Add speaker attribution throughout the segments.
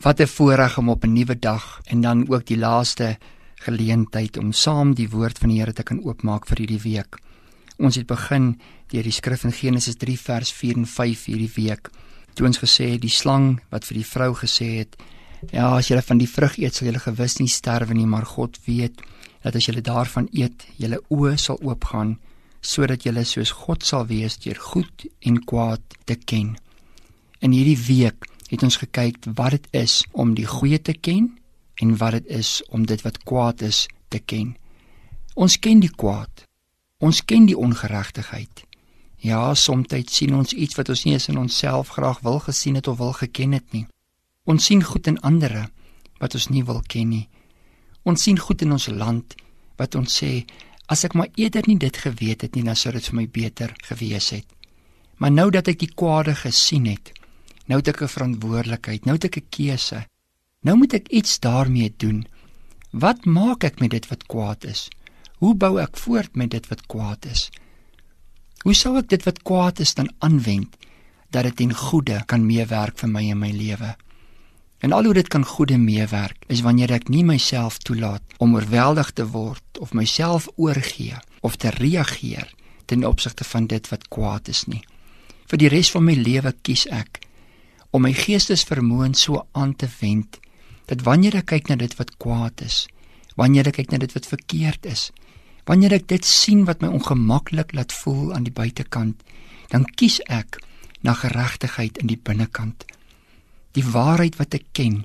Speaker 1: Wat 'n voorreg om op 'n nuwe dag en dan ook die laaste geleentheid om saam die woord van die Here te kan oopmaak vir hierdie week. Ons het begin deur die skrif in Genesis 3 vers 4 en 5 hierdie week. Toe ons gesê het die slang wat vir die vrou gesê het: "Ja, as julle van die vrug eet, sal julle gewis nie sterwe nie, maar God weet dat as julle daarvan eet, julle oë sal oopgaan sodat julle soos God sal wees deur goed en kwaad te ken." In hierdie week het ons gekyk wat dit is om die goeie te ken en wat dit is om dit wat kwaad is te ken. Ons ken die kwaad. Ons ken die ongeregtigheid. Ja, soms sien ons iets wat ons nie eens in onsself graag wil gesien het of wil geken het nie. Ons sien goed in ander wat ons nie wil ken nie. Ons sien goed in ons land wat ons sê as ek maar eerder nie dit geweet het nie, dan sou dit vir my beter gewees het. Maar nou dat ek die kwade gesien het, Nou het ek 'n verantwoordelikheid, nou het ek 'n keuse. Nou moet ek iets daarmee doen. Wat maak ek met dit wat kwaad is? Hoe bou ek voort met dit wat kwaad is? Hoe sou ek dit wat kwaad is dan aanwend dat dit in goeie kan meewerk vir my en my lewe? En al hoe dit kan goeie meewerk is wanneer ek nie myself toelaat om oorweldig te word of myself oorgee of te reageer ten opsigte van dit wat kwaad is nie. Vir die res van my lewe kies ek om my geestesvermoë so aan te wend dat wanneer ek kyk na dit wat kwaad is, wanneer ek kyk na dit wat verkeerd is, wanneer ek dit sien wat my ongemaklik laat voel aan die buitekant, dan kies ek na geregtigheid in die binnekant. Die waarheid wat ek ken,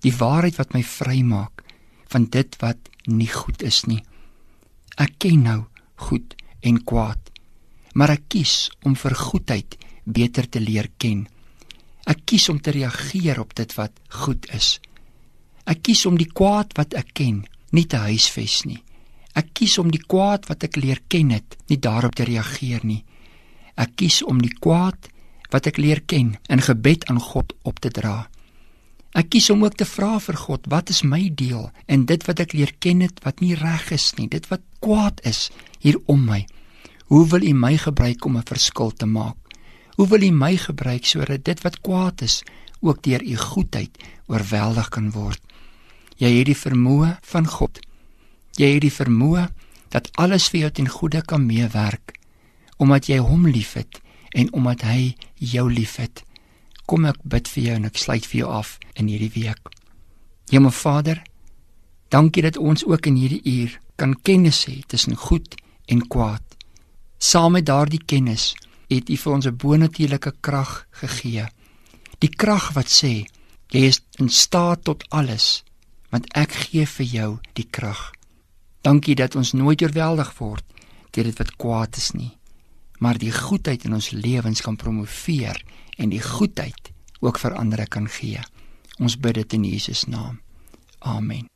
Speaker 1: die waarheid wat my vrymaak van dit wat nie goed is nie. Ek ken nou goed en kwaad, maar ek kies om vir goedheid beter te leer ken. Ek kies om te reageer op dit wat goed is. Ek kies om die kwaad wat ek ken nie te huisves nie. Ek kies om die kwaad wat ek leer ken het nie daarop te reageer nie. Ek kies om die kwaad wat ek leer ken in gebed aan God op te dra. Ek kies om ook te vra vir God, wat is my deel in dit wat ek leer ken het wat nie reg is nie, dit wat kwaad is hier om my. Hoe wil U my gebruik om 'n verskil te maak? Hoe wil U my gebruik sodat dit wat kwaad is ook deur U goedheid oorweldig kan word? Jy het die vermoë van God. Jy het die vermoë dat alles vir jou ten goeie kan meewerk omdat jy hom liefhet en omdat hy jou liefhet. Kom ek bid vir jou en ek sluit vir jou af in hierdie week. Hemel Vader, dankie dat ons ook in hierdie uur kan kennis hê tussen goed en kwaad. Saam met daardie kennis het U vir ons 'n bonatuurlike krag gegee. Die krag wat sê jy is in staat tot alles, want ek gee vir jou die krag. Dankie dat ons nooit oorweldig word deur dit wat kwaad is nie, maar die goedheid in ons lewens kan promoveer en die goedheid ook vir ander kan gee. Ons bid dit in Jesus naam. Amen.